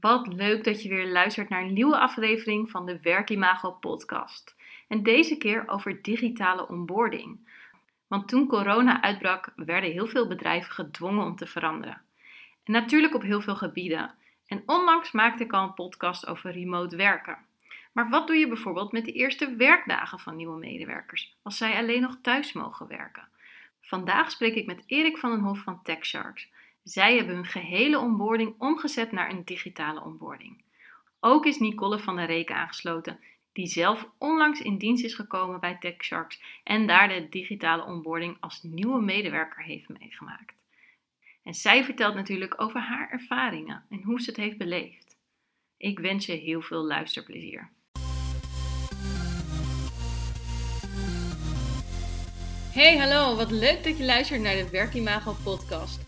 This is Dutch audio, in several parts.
Wat leuk dat je weer luistert naar een nieuwe aflevering van de Werkimago podcast. En deze keer over digitale onboarding. Want toen corona uitbrak, werden heel veel bedrijven gedwongen om te veranderen. En natuurlijk op heel veel gebieden. En onlangs maakte ik al een podcast over remote werken. Maar wat doe je bijvoorbeeld met de eerste werkdagen van nieuwe medewerkers, als zij alleen nog thuis mogen werken? Vandaag spreek ik met Erik van den Hof van TechSharks. Zij hebben hun gehele onboarding omgezet naar een digitale onboarding. Ook is Nicole van der Reken aangesloten, die zelf onlangs in dienst is gekomen bij TechSharks en daar de digitale onboarding als nieuwe medewerker heeft meegemaakt. En zij vertelt natuurlijk over haar ervaringen en hoe ze het heeft beleefd. Ik wens je heel veel luisterplezier. Hey, hallo, wat leuk dat je luistert naar de Werkimago podcast.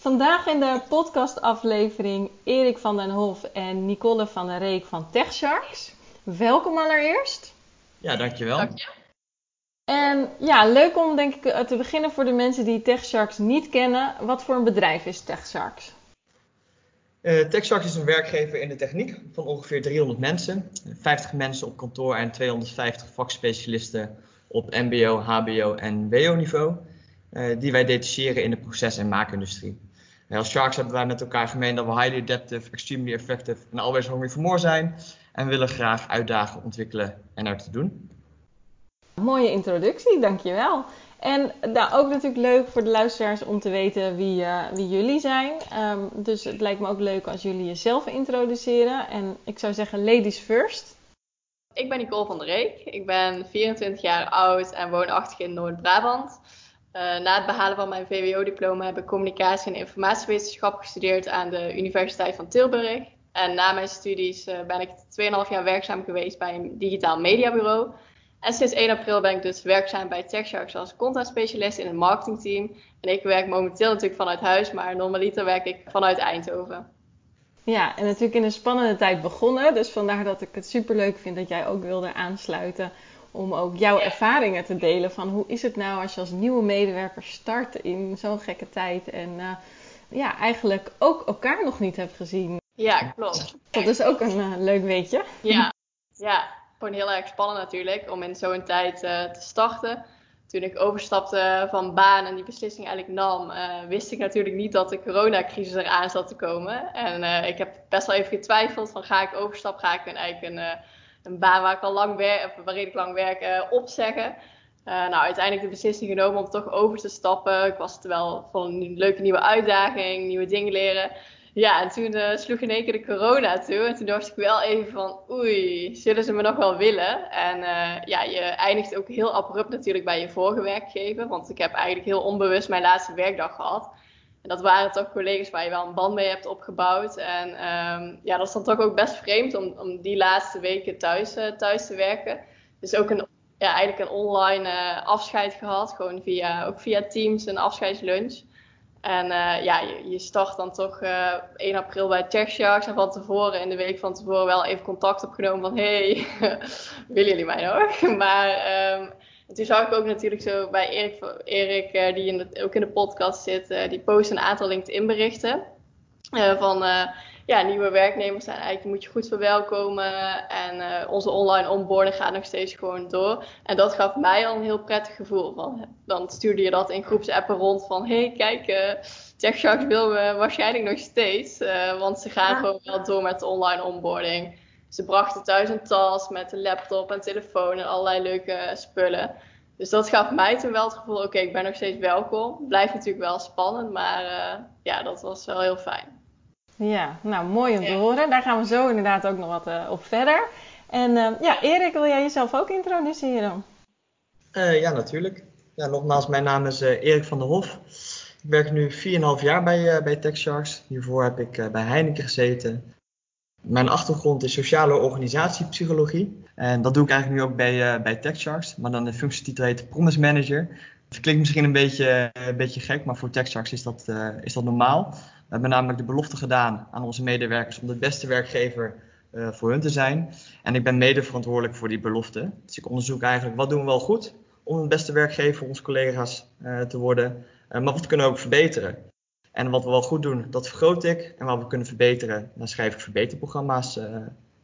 Vandaag in de podcastaflevering Erik van den Hof en Nicole van der Reek van TechSharks. Welkom allereerst. Ja, dankjewel. Dank je. En ja, leuk om denk ik te beginnen voor de mensen die TechSharks niet kennen. Wat voor een bedrijf is TechSharks? Uh, TechSharks is een werkgever in de techniek van ongeveer 300 mensen. 50 mensen op kantoor en 250 vakspecialisten op MBO, HBO en WO niveau. Uh, die wij detacheren in de proces- en maakindustrie. Als Sharks hebben wij met elkaar gemeen dat we highly adaptive, extremely effective en always hungry for more zijn. En willen graag uitdagen, ontwikkelen en er te doen. Mooie introductie, dankjewel. En nou, ook natuurlijk leuk voor de luisteraars om te weten wie, uh, wie jullie zijn. Um, dus het lijkt me ook leuk als jullie jezelf introduceren. En ik zou zeggen, ladies first. Ik ben Nicole van der Reek. Ik ben 24 jaar oud en woonachtig in Noord-Brabant. Uh, na het behalen van mijn VWO-diploma heb ik communicatie en informatiewetenschap gestudeerd aan de Universiteit van Tilburg. En na mijn studies uh, ben ik 2,5 jaar werkzaam geweest bij een digitaal mediabureau. En sinds 1 april ben ik dus werkzaam bij TechSharks als content specialist in het marketingteam. En ik werk momenteel natuurlijk vanuit huis, maar normaliter werk ik vanuit Eindhoven. Ja, en natuurlijk in een spannende tijd begonnen. Dus vandaar dat ik het super leuk vind dat jij ook wilde aansluiten om ook jouw ervaringen te delen van hoe is het nou als je als nieuwe medewerker start in zo'n gekke tijd en uh, ja, eigenlijk ook elkaar nog niet hebt gezien. Ja, klopt. Dat is ook een uh, leuk weetje. Ja, ja, gewoon heel erg spannend natuurlijk om in zo'n tijd uh, te starten. Toen ik overstapte van baan en die beslissing eigenlijk nam, wist ik natuurlijk niet dat de coronacrisis eraan zat te komen. En ik heb best wel even getwijfeld van ga ik overstappen, ga ik eigenlijk een een baan waar ik al lang werk, of redelijk lang werk, uh, opzeggen. Uh, nou, uiteindelijk de beslissing genomen om toch over te stappen. Ik was wel van een leuke nieuwe uitdaging, nieuwe dingen leren. Ja, en toen uh, sloeg in één keer de corona toe. En toen dacht ik wel even van, oei, zullen ze me nog wel willen? En ja, je eindigt ook heel abrupt natuurlijk bij je vorige werkgever. Want ik heb eigenlijk heel onbewust mijn laatste werkdag gehad. En dat waren toch collega's waar je wel een band mee hebt opgebouwd. En um, ja, dat is dan toch ook best vreemd om, om die laatste weken thuis, uh, thuis te werken. Dus ook een, ja, eigenlijk een online uh, afscheid gehad. Gewoon via, ook via Teams, een afscheidslunch. En uh, ja, je, je, start dan toch 1 april bij TechSharks. En van tevoren, in de week van tevoren, wel even contact opgenomen van... Hey, willen jullie mij nog? Maar um, en toen zag ik ook natuurlijk zo bij Erik, Erik uh, die in de, ook in de podcast zit, uh, die post een aantal LinkedIn berichten. Uh, van ja, nieuwe werknemers zijn eigenlijk moet je goed verwelkomen. En onze online onboarding gaat nog steeds gewoon door. En dat gaf mij al een heel prettig gevoel. Van, dan stuurde je dat in groepsappen rond van hey, kijk, TechSharks wil me waarschijnlijk nog steeds. want ze gaan gewoon wel door met de online onboarding. Ze brachten thuis een tas met een laptop en telefoon en allerlei leuke spullen. Dus dat gaf mij toen wel het gevoel, oké, ik ben nog steeds welkom. Blijft natuurlijk wel spannend, maar uh, ja, dat was wel heel fijn. Ja, nou mooi om te horen. Daar gaan we zo inderdaad ook nog wat uh, op verder. En uh, ja, Erik, wil jij jezelf ook introduceren? ja, natuurlijk. Ja, nogmaals, mijn naam is Erik van der Hof. Ik werk nu 4,5 jaar bij, bij TechSharks. Hiervoor heb ik bij Heineken gezeten Mijn achtergrond is sociale organisatiepsychologie. En dat doe ik eigenlijk nu ook bij, uh, bij TechSharks. Maar dan de functietitel heet Promise Manager. Het klinkt misschien een beetje, een beetje gek, maar voor TechSharks is dat, uh, is dat normaal. We hebben namelijk de belofte gedaan aan onze medewerkers om de beste werkgever voor hun te zijn. En ik ben mede verantwoordelijk voor die belofte. Dus ik onderzoek eigenlijk wat doen we wel goed om de beste werkgever voor onze collega's te worden. maar wat kunnen we ook verbeteren. En wat we wel goed doen, dat vergroot ik. En wat we kunnen verbeteren, daar schrijf ik verbeterprogramma's uh,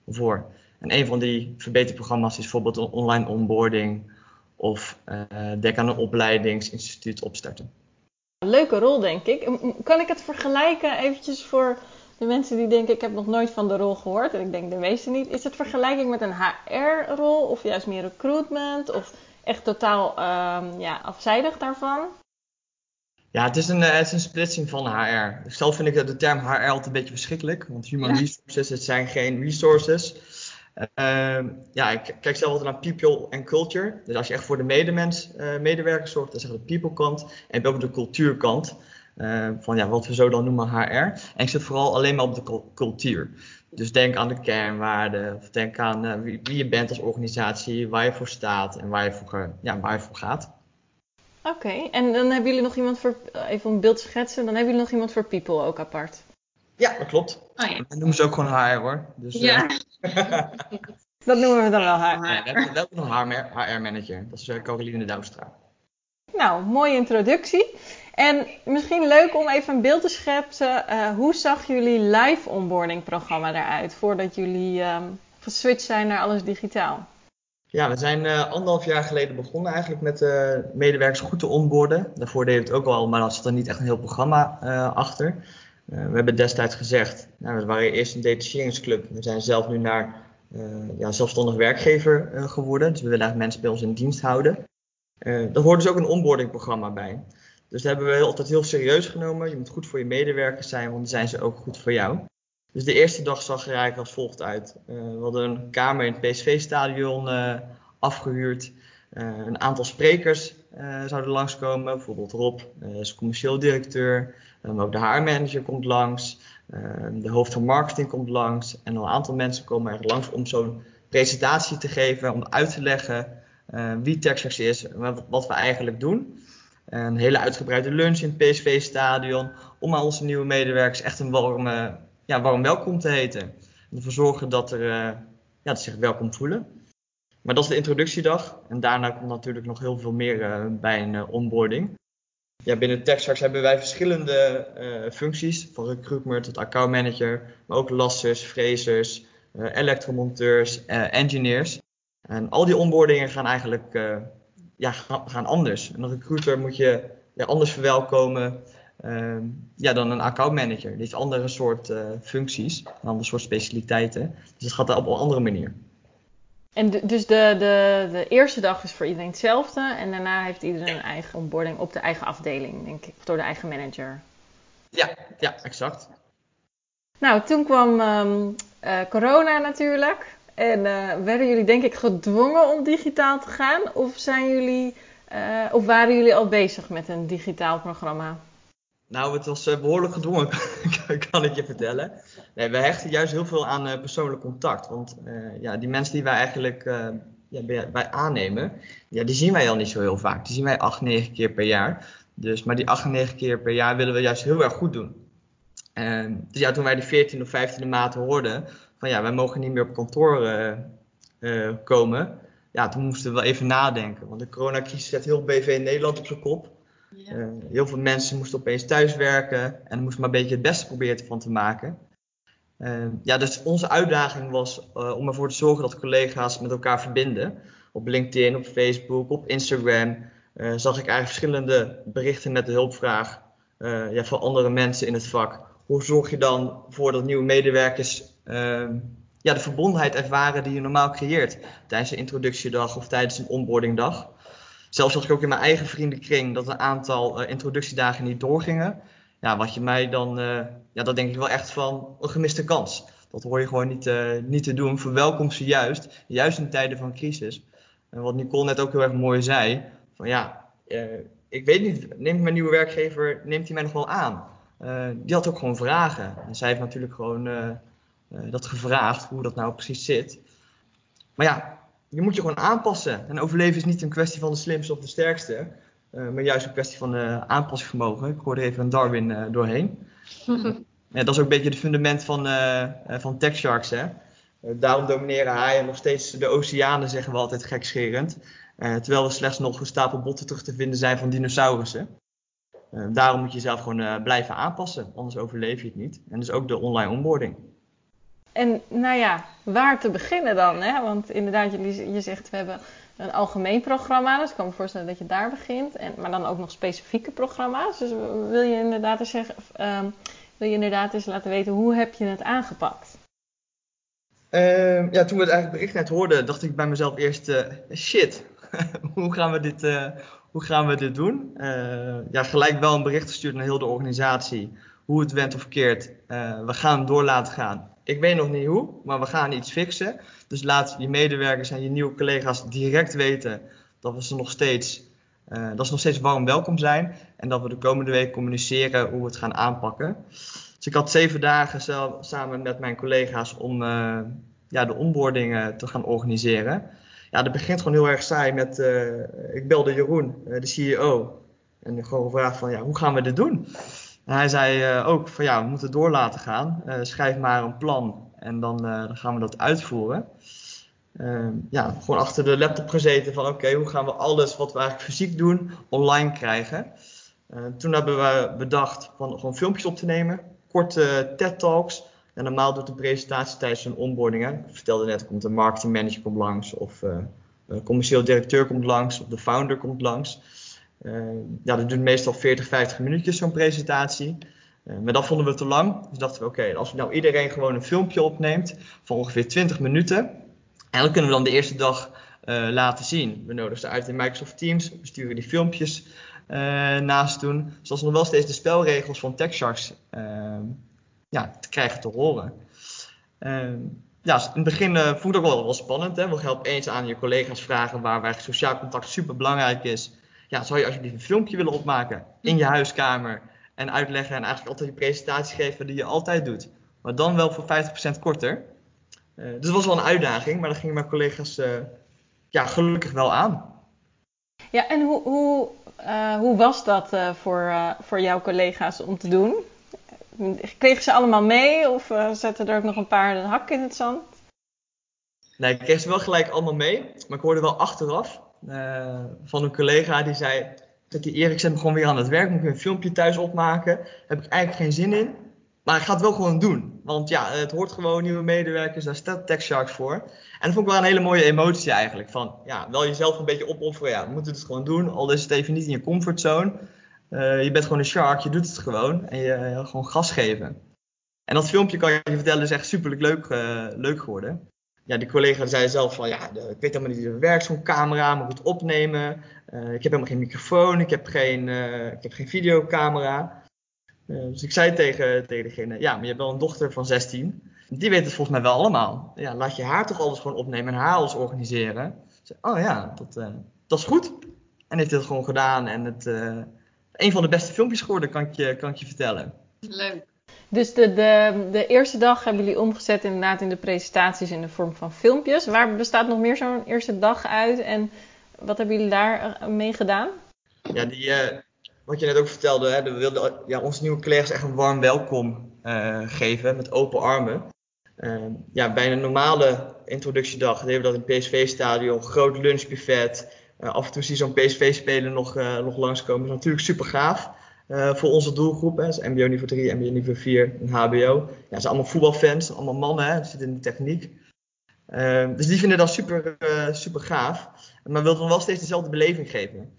voor. En een van die verbeterprogramma's is bijvoorbeeld een online onboarding of uh, denk aan een opleidingsinstituut opstarten. Leuke rol, denk ik. Kan ik het vergelijken eventjes voor de mensen die denken, ik heb nog nooit van de rol gehoord. En ik denk de meeste niet. Is het vergelijking met een HR-rol of juist meer recruitment? Of echt totaal um, ja, afzijdig daarvan? Ja, het is, een, eh, het is een splitsing van HR. Zelf vind ik de term HR altijd een beetje verschrikkelijk, want human resources, het zijn geen resources. Uh, ja, ik kijk zelf altijd naar people en culture. Dus als je echt voor de medemens, uh, medewerkers zorgt, dan zeg je de people kant. En ook de cultuurkant, uh, van ja, wat we zo dan noemen HR. En ik zit vooral alleen maar op de cultuur. Dus denk aan de kernwaarden, of denk aan wie, wie, je bent als organisatie, waar je voor staat en waar je voor, ja, waar je voor gaat. Oké, en dan hebben jullie nog iemand voor, even een beeld schetsen, dan hebben jullie nog iemand voor people ook apart. Ja, dat klopt. Oh, ja. Dat noemen ze ook gewoon HR hoor. Dus, ja. Uh... dat noemen we dan wel HR. Ja, we hebben wel een HR-manager, dat is uh, Caroline Douwstra. Nou, mooie introductie. En misschien leuk om even een beeld te schetsen. Uh, hoe zag jullie live onboarding programma eruit voordat jullie um, geswitcht zijn naar alles digitaal? Ja, we zijn uh, anderhalf jaar geleden begonnen eigenlijk met uh, medewerkers goed te onboorden. Daarvoor we het ook al, maar dan zat er niet echt een heel programma uh, achter. we hebben destijds gezegd, nou, we waren eerst een detacheringsclub. We zijn zelf nu naar ja, zelfstandig werkgever geworden. Dus we willen eigenlijk mensen bij ons in dienst houden. daar hoort dus ook een onboardingprogramma bij. Dus dat hebben we altijd heel serieus genomen. Je moet goed voor je medewerkers zijn, want dan zijn ze ook goed voor jou. Dus de eerste dag zag er eigenlijk als volgt uit. Uh, we hadden een kamer in het PSV-stadion uh, afgehuurd. Uh, een aantal sprekers zouden langskomen. Bijvoorbeeld Rob, is commercieel directeur. ook de HR-manager komt langs. de hoofd van marketing komt langs. En een aantal mensen komen er langs om zo'n presentatie te geven. Om uit te leggen wie Texas is en wat, wat we eigenlijk doen. Een hele uitgebreide lunch in het PSV-stadion. Om aan onze nieuwe medewerkers echt een warme ja, warm welkom te heten. En ervoor zorgen dat, er, uh, ja, dat ze zich welkom voelen. Maar dat is de introductiedag. En daarna komt natuurlijk nog heel veel meer uh, bij een uh, onboarding. Ja, binnen TechSharks hebben wij verschillende functies. Van recruitment tot accountmanager. Maar ook lassers, frezers, elektromonteurs, engineers. En al die onboardingen gaan eigenlijk ja, gaan anders. Een recruiter moet je anders verwelkomen. Uh, ja, dan een accountmanager. Die heeft andere soort uh, functies, een ander soort specialiteiten. Dus het gaat op een andere manier. En dus de, de, de eerste dag is voor iedereen hetzelfde en daarna heeft iedereen een eigen onboarding op de eigen afdeling, denk ik, of door de eigen manager. Ja, ja, exact. Nou, toen kwam um, uh, corona natuurlijk. En uh, werden jullie denk ik gedwongen om digitaal te gaan? Of, zijn jullie, of waren jullie al bezig met een digitaal programma? Nou, het was uh, behoorlijk gedwongen, kan ik je vertellen. Nee, we hechten juist heel veel aan uh, persoonlijk contact. Want uh, ja, die mensen die wij eigenlijk ja, bij, aannemen, ja, die zien wij al niet zo heel vaak. Die zien wij 8, 9 keer per jaar. Dus, maar die 8, 9 keer per jaar willen we juist heel erg goed doen. dus ja, toen wij de 14 of 15e maand hoorden van ja, wij mogen niet meer op kantoor komen. Ja, toen moesten we wel even nadenken. Want de coronacrisis zet heel BV in Nederland op zijn kop. Uh, heel veel mensen moesten opeens thuiswerken en moesten maar een beetje het beste proberen van te maken. Uh, ja, dus onze uitdaging was uh, om ervoor te zorgen dat collega's met elkaar verbinden. Op LinkedIn, op Facebook, op Instagram zag ik eigenlijk verschillende berichten met de hulpvraag ja, van andere mensen in het vak. Hoe zorg je dan voor dat nieuwe medewerkers ehm, ja, de verbondenheid ervaren die je normaal creëert tijdens een introductiedag of tijdens een onboardingdag? Zelfs als ik ook in mijn eigen vriendenkring dat een aantal uh, introductiedagen niet doorgingen. Ja, wat je mij dan, uh, ja, dat denk ik wel echt van een gemiste kans. Dat hoor je gewoon niet, uh, niet te doen. Verwelkom ze juist, juist in tijden van crisis. En wat Nicole net ook heel erg mooi zei, van ja, ik weet niet, neemt mijn nieuwe werkgever, neemt hij mij nog wel aan? die had ook gewoon vragen. En zij heeft natuurlijk gewoon dat gevraagd, hoe dat nou precies zit. Maar ja, je moet je gewoon aanpassen. En overleven is niet een kwestie van de slimste of de sterkste, maar juist een kwestie van aanpassingsvermogen. Ik hoorde even een Darwin doorheen. ja, dat is ook een beetje het fundament van, van Tech Sharks. Hè? daarom domineren haaien nog steeds de oceanen, zeggen we altijd gekscherend. terwijl er slechts nog een stapel botten terug te vinden zijn van dinosaurussen. Uh, daarom moet je jezelf gewoon uh, blijven aanpassen, anders overleef je het niet. En dus ook de online onboarding. En nou ja, waar te beginnen dan? Hè? Want inderdaad, je, je zegt we hebben een algemeen programma, dus ik kan me voorstellen dat je daar begint. En, maar dan ook nog specifieke programma's. Dus wil je inderdaad eens, zeggen, uh, wil je inderdaad eens laten weten hoe heb je het aangepakt? Ehm, ja, toen we het eigenlijk bericht net hoorden, dacht ik bij mezelf eerst, uh, shit, hoe gaan we dit, hoe gaan we dit doen? Uh, ja, gelijk wel een bericht gestuurd naar heel de organisatie. Hoe het went of keert. We gaan door laten gaan. Ik weet nog niet hoe, maar we gaan iets fixen. Dus laat je medewerkers en je nieuwe collega's direct weten dat we ze nog steeds, uh, dat nog steeds warm welkom zijn. En dat we de komende week communiceren hoe we het gaan aanpakken. Dus ik had zeven dagen samen met mijn collega's om ja, de onboarding te gaan organiseren ja, dat begint gewoon heel erg saai met, uh, ik belde Jeroen, de CEO, en gewoon gevraagd van, ja, hoe gaan we dit doen? Hij zei uh, ook van, ja, we moeten door laten gaan, schrijf maar een plan en dan, dan gaan we dat uitvoeren. Ehm, ja, gewoon achter de laptop gezeten van, oké, hoe gaan we alles wat we eigenlijk fysiek doen, online krijgen? toen hebben we bedacht van gewoon filmpjes op te nemen, korte TED-talks, en normaal doet de presentatie tijdens een onboarding. Ik vertelde net, komt een marketingmanager komt langs, of uh, commercieel directeur komt langs, of de founder komt langs. Uh, ja, dat duurt meestal 40, 50 minuutjes zo'n presentatie. Uh, maar dat vonden we te lang. Dus dachten we, oké, als nou iedereen gewoon een filmpje opneemt van ongeveer 20 minuten. En dan kunnen we dan de eerste dag laten zien. We nodigen ze uit in Microsoft Teams. We sturen die filmpjes naast doen. Zoals nog wel steeds de spelregels van TechSharks ja, te krijgen te horen. Ehm, ja, in het begin uh, voelt het ook wel, wel spannend. Hè? We gaan opeens aan je collega's vragen waar, waar sociaal contact super belangrijk is. Ja, zou je alsjeblieft een filmpje willen opmaken in je huiskamer en uitleggen en eigenlijk altijd je presentatie geven die je altijd doet. Maar dan wel voor 50% korter. Uh, dus dat was wel een uitdaging, maar dat gingen mijn collega's uh, ja, gelukkig wel aan. Ja, en hoe, hoe, hoe was dat voor, voor jouw collega's om te doen? Kregen ze allemaal mee of zetten er ook nog een paar hak in het zand? Nee, ik kreeg ze wel gelijk allemaal mee. Maar ik hoorde wel achteraf uh, van een collega die zei... Dat die Erik zet me gewoon weer aan het werk. Moet ik een filmpje thuis opmaken? Heb ik eigenlijk geen zin in. Maar ik ga het wel gewoon doen. Want ja, het hoort gewoon nieuwe medewerkers. Daar staat TechSharks voor. En dat vond ik wel een hele mooie emotie eigenlijk. Van ja, wel jezelf een beetje opofferen. Ja, we moeten het gewoon doen. Al is het even niet in je comfortzone. Uh, je bent gewoon een shark, je doet het gewoon en je uh, gewoon gas geven. En dat filmpje kan je vertellen is echt super leuk, uh, leuk geworden. Ja, die collega zei zelf van ja, ik weet helemaal niet hoe het werkt, zo'n camera, moet het opnemen. ik heb helemaal geen microfoon, ik heb geen, ik heb geen videocamera. dus ik zei tegen, tegen degene, ja, maar je hebt wel een dochter van 16. Die weet het volgens mij wel allemaal. Ja, laat je haar toch alles gewoon opnemen en haar alles organiseren. Oh ja, dat, dat is goed. En heeft het gewoon gedaan en het, een van de beste filmpjes geworden, kan ik je, kan ik je vertellen. Leuk. Dus de, de, de eerste dag hebben jullie omgezet inderdaad in de presentaties in de vorm van filmpjes. Waar bestaat nog meer zo'n eerste dag uit en wat hebben jullie daar eh, mee gedaan? Ja, die, uh, wat je net ook vertelde, hè, we wilden ja, onze nieuwe collega's echt een warm welkom uh, geven met open armen. Uh, ja, bij een normale introductiedag deden we dat in het PSV-stadion, groot lunchbuffet, af en toe zie je zo'n PSV-speler nog, nog langskomen. Dat is natuurlijk super gaaf. Uh, voor onze doelgroep, hè, dus MBO niveau 3, MBO niveau 4 en HBO. Ja, zijn allemaal voetbalfans, allemaal mannen, hè, zitten in de techniek. Uh, dus die vinden dat super, uh, super gaaf. Maar we wilden wel steeds dezelfde beleving geven.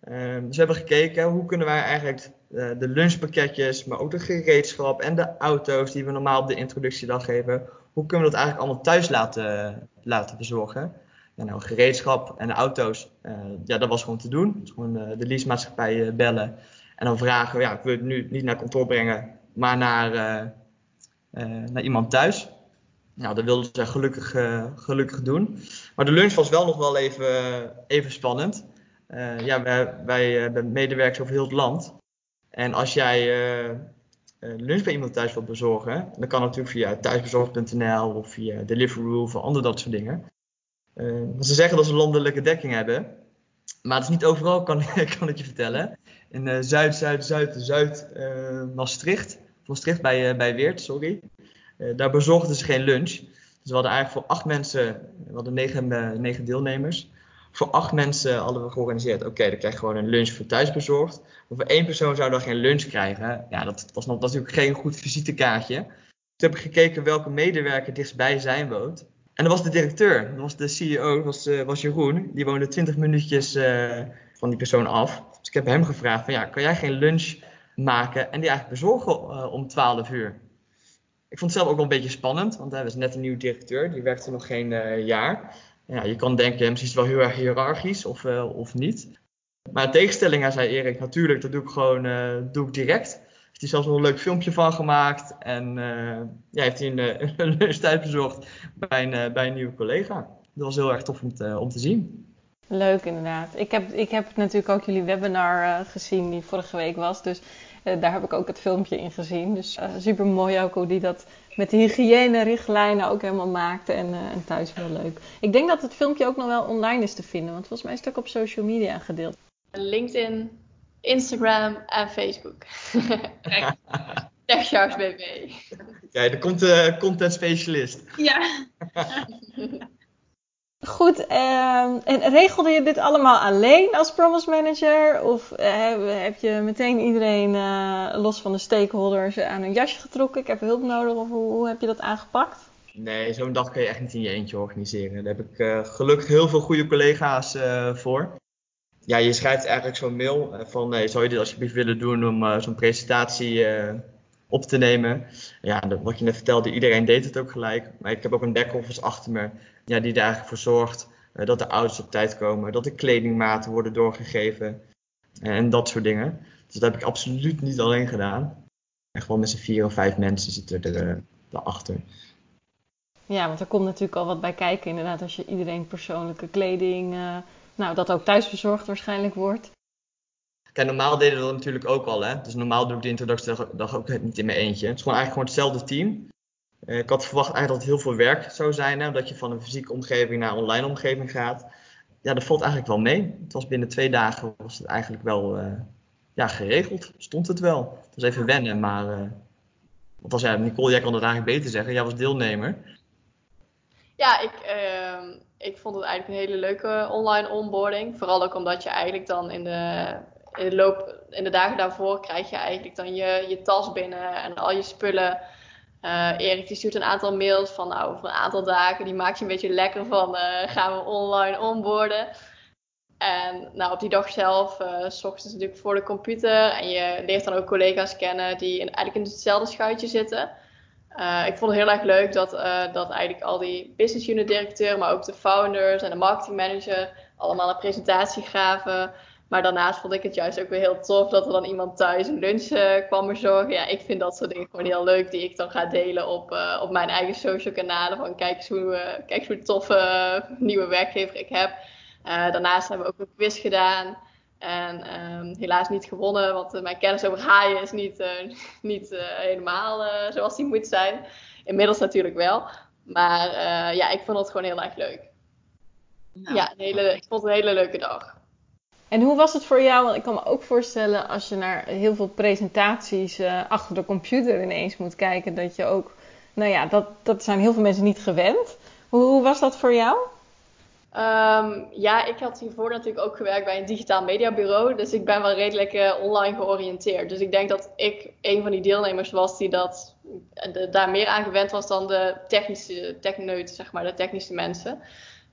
Dus we hebben gekeken hoe kunnen wij eigenlijk de lunchpakketjes, maar ook de gereedschap en de auto's die we normaal op de introductiedag geven, hoe kunnen we dat eigenlijk allemaal thuis laten, laten bezorgen nou, gereedschap en de auto's, ja, dat was gewoon te doen. Gewoon de leasemaatschappij bellen en dan vragen, ja, ik wil het nu niet naar kantoor brengen, maar naar, naar iemand thuis. Nou, dat wilden ze gelukkig, gelukkig doen. Maar de lunch was wel nog wel even, even spannend. ja, wij, wij hebben medewerkers over heel het land. En als jij lunch bij iemand thuis wilt bezorgen, dan kan natuurlijk via thuisbezorgd.nl of via Deliveroo of andere dat soort dingen. ze zeggen dat ze landelijke dekking hebben, maar het is niet overal, kan, kan ik je vertellen. In Zuid, Zuid, Zuid, Zuid Maastricht, Maastricht bij, bij Weert, sorry. daar bezorgden ze geen lunch. Dus we hadden eigenlijk voor acht mensen, we hadden negen, negen deelnemers voor acht mensen hadden we georganiseerd. Oké, dan krijg je gewoon een lunch voor thuis bezorgd. Maar voor één persoon zou dan geen lunch krijgen. Ja, dat was natuurlijk geen goed visitekaartje. Toen heb ik gekeken welke medewerker dichtstbij zijn woont. En dat was de directeur, dat was de CEO, dat was, was Jeroen. Die woonde 20 minuutjes van die persoon af. Dus ik heb hem gevraagd van ja, kan jij geen lunch maken en die eigenlijk bezorgen uh, om 12 uur? Ik vond het zelf ook wel een beetje spannend, want hij was net een nieuwe directeur. Die werkte nog geen jaar ja, je kan denken, misschien is het wel heel erg hiërarchisch of, uh, of niet. Maar in tegenstelling, hij zei Erik, natuurlijk, dat doe ik gewoon uh, doe ik direct. Heeft hij zelfs nog een leuk filmpje van gemaakt. En ja, heeft hij een, een lunchtijd bezorgd bij een, bij een nieuwe collega. Dat was heel erg tof om te, om te zien. Leuk inderdaad. Ik heb, ik heb natuurlijk ook jullie webinar gezien die vorige week was. Dus daar heb ik ook het filmpje in gezien. Dus super mooi ook hoe die dat met de hygiëne-richtlijnen ook helemaal maakte. En, uh, en thuis heel leuk. Ik denk dat het filmpje ook nog wel online is te vinden. Want volgens mij is het ook op social media gedeeld. LinkedIn, Instagram en Facebook. TechSharks BB. Kijk, er komt de content specialist. Ja. Goed, uh, en regelde je dit allemaal alleen als promise manager? Of uh, heb je meteen iedereen uh, los van de stakeholders aan een jasje getrokken? Ik heb hulp nodig of hoe, heb je dat aangepakt? Nee, zo'n dag kun je echt niet in je eentje organiseren. Daar heb ik uh, gelukkig heel veel goede collega's voor. Ja, je schrijft eigenlijk zo'n mail van nee, zou je dit alsjeblieft willen doen om zo'n presentatie op te nemen. Ja, wat je net vertelde, iedereen deed het ook gelijk. Maar ik heb ook een back-office achter me ja, die er eigenlijk voor zorgt uh, dat de ouders op tijd komen, dat de kledingmaten worden doorgegeven en dat soort dingen. Dus dat heb ik absoluut niet alleen gedaan. En gewoon met z'n vier of vijf mensen zitten er uh, daarachter. Ja, want er komt natuurlijk al wat bij kijken inderdaad als je iedereen persoonlijke kleding, nou dat ook thuis verzorgd waarschijnlijk wordt. Kijk, normaal deden we dat natuurlijk ook al. Hè? Dus normaal doe ik de introductiedag ook niet in mijn eentje. Het is gewoon eigenlijk gewoon hetzelfde team. Uh, ik had verwacht eigenlijk dat het heel veel werk zou zijn. Hè? Dat je van een fysieke omgeving naar een online omgeving gaat. Ja, dat valt eigenlijk wel mee. Het was binnen twee dagen was het eigenlijk wel uh, ja, geregeld. Stond het wel. Het was even wennen, maar... Uh, want als ja, Nicole, jij kan het eigenlijk beter zeggen. Jij was deelnemer. Ja, ik, ehm, ik vond het eigenlijk een hele leuke online onboarding. Vooral ook omdat je eigenlijk dan in de in de, loop, in de dagen daarvoor krijg je eigenlijk dan je, je tas binnen en al je spullen. Uh, Erik die stuurt een aantal mails van nou, over een aantal dagen. Die maakt je een beetje lekker van uh, gaan we online onboarden. En nou, op die dag zelf, uh, s ochtends natuurlijk voor de computer. En je leert dan ook collega's kennen die in, eigenlijk in hetzelfde schuitje zitten. ik vond het heel erg leuk dat, dat eigenlijk al die business unit directeuren, maar ook de founders en de marketing manager allemaal een presentatie gaven. Maar daarnaast vond ik het juist ook weer heel tof dat er dan iemand thuis een lunch uh, kwam verzorgen. Ja, ik vind dat soort dingen gewoon heel leuk die ik dan ga delen op, uh, op mijn eigen social kanalen. Van kijk eens hoe, uh, kijk eens hoe toffe nieuwe werkgever ik heb. daarnaast hebben we ook een quiz gedaan. En um, helaas niet gewonnen, want mijn kennis over haaien is niet, niet helemaal zoals die moet zijn. Inmiddels natuurlijk wel. Maar ja, ik vond het gewoon heel erg leuk. Nou, ja, een hele, ik vond het een hele leuke dag. En hoe was het voor jou? Want ik kan me ook voorstellen als je naar heel veel presentaties uh, achter de computer ineens moet kijken, dat je ook, nou ja, dat, dat zijn heel veel mensen niet gewend. Hoe, hoe was dat voor jou? Um, ja, ik had hiervoor natuurlijk ook gewerkt bij een digitaal mediabureau. Dus ik ben wel redelijk uh, online georiënteerd. Dus ik denk dat ik een van die deelnemers was die dat, daar meer aan gewend was dan de technische techneuten, zeg maar, de technische mensen.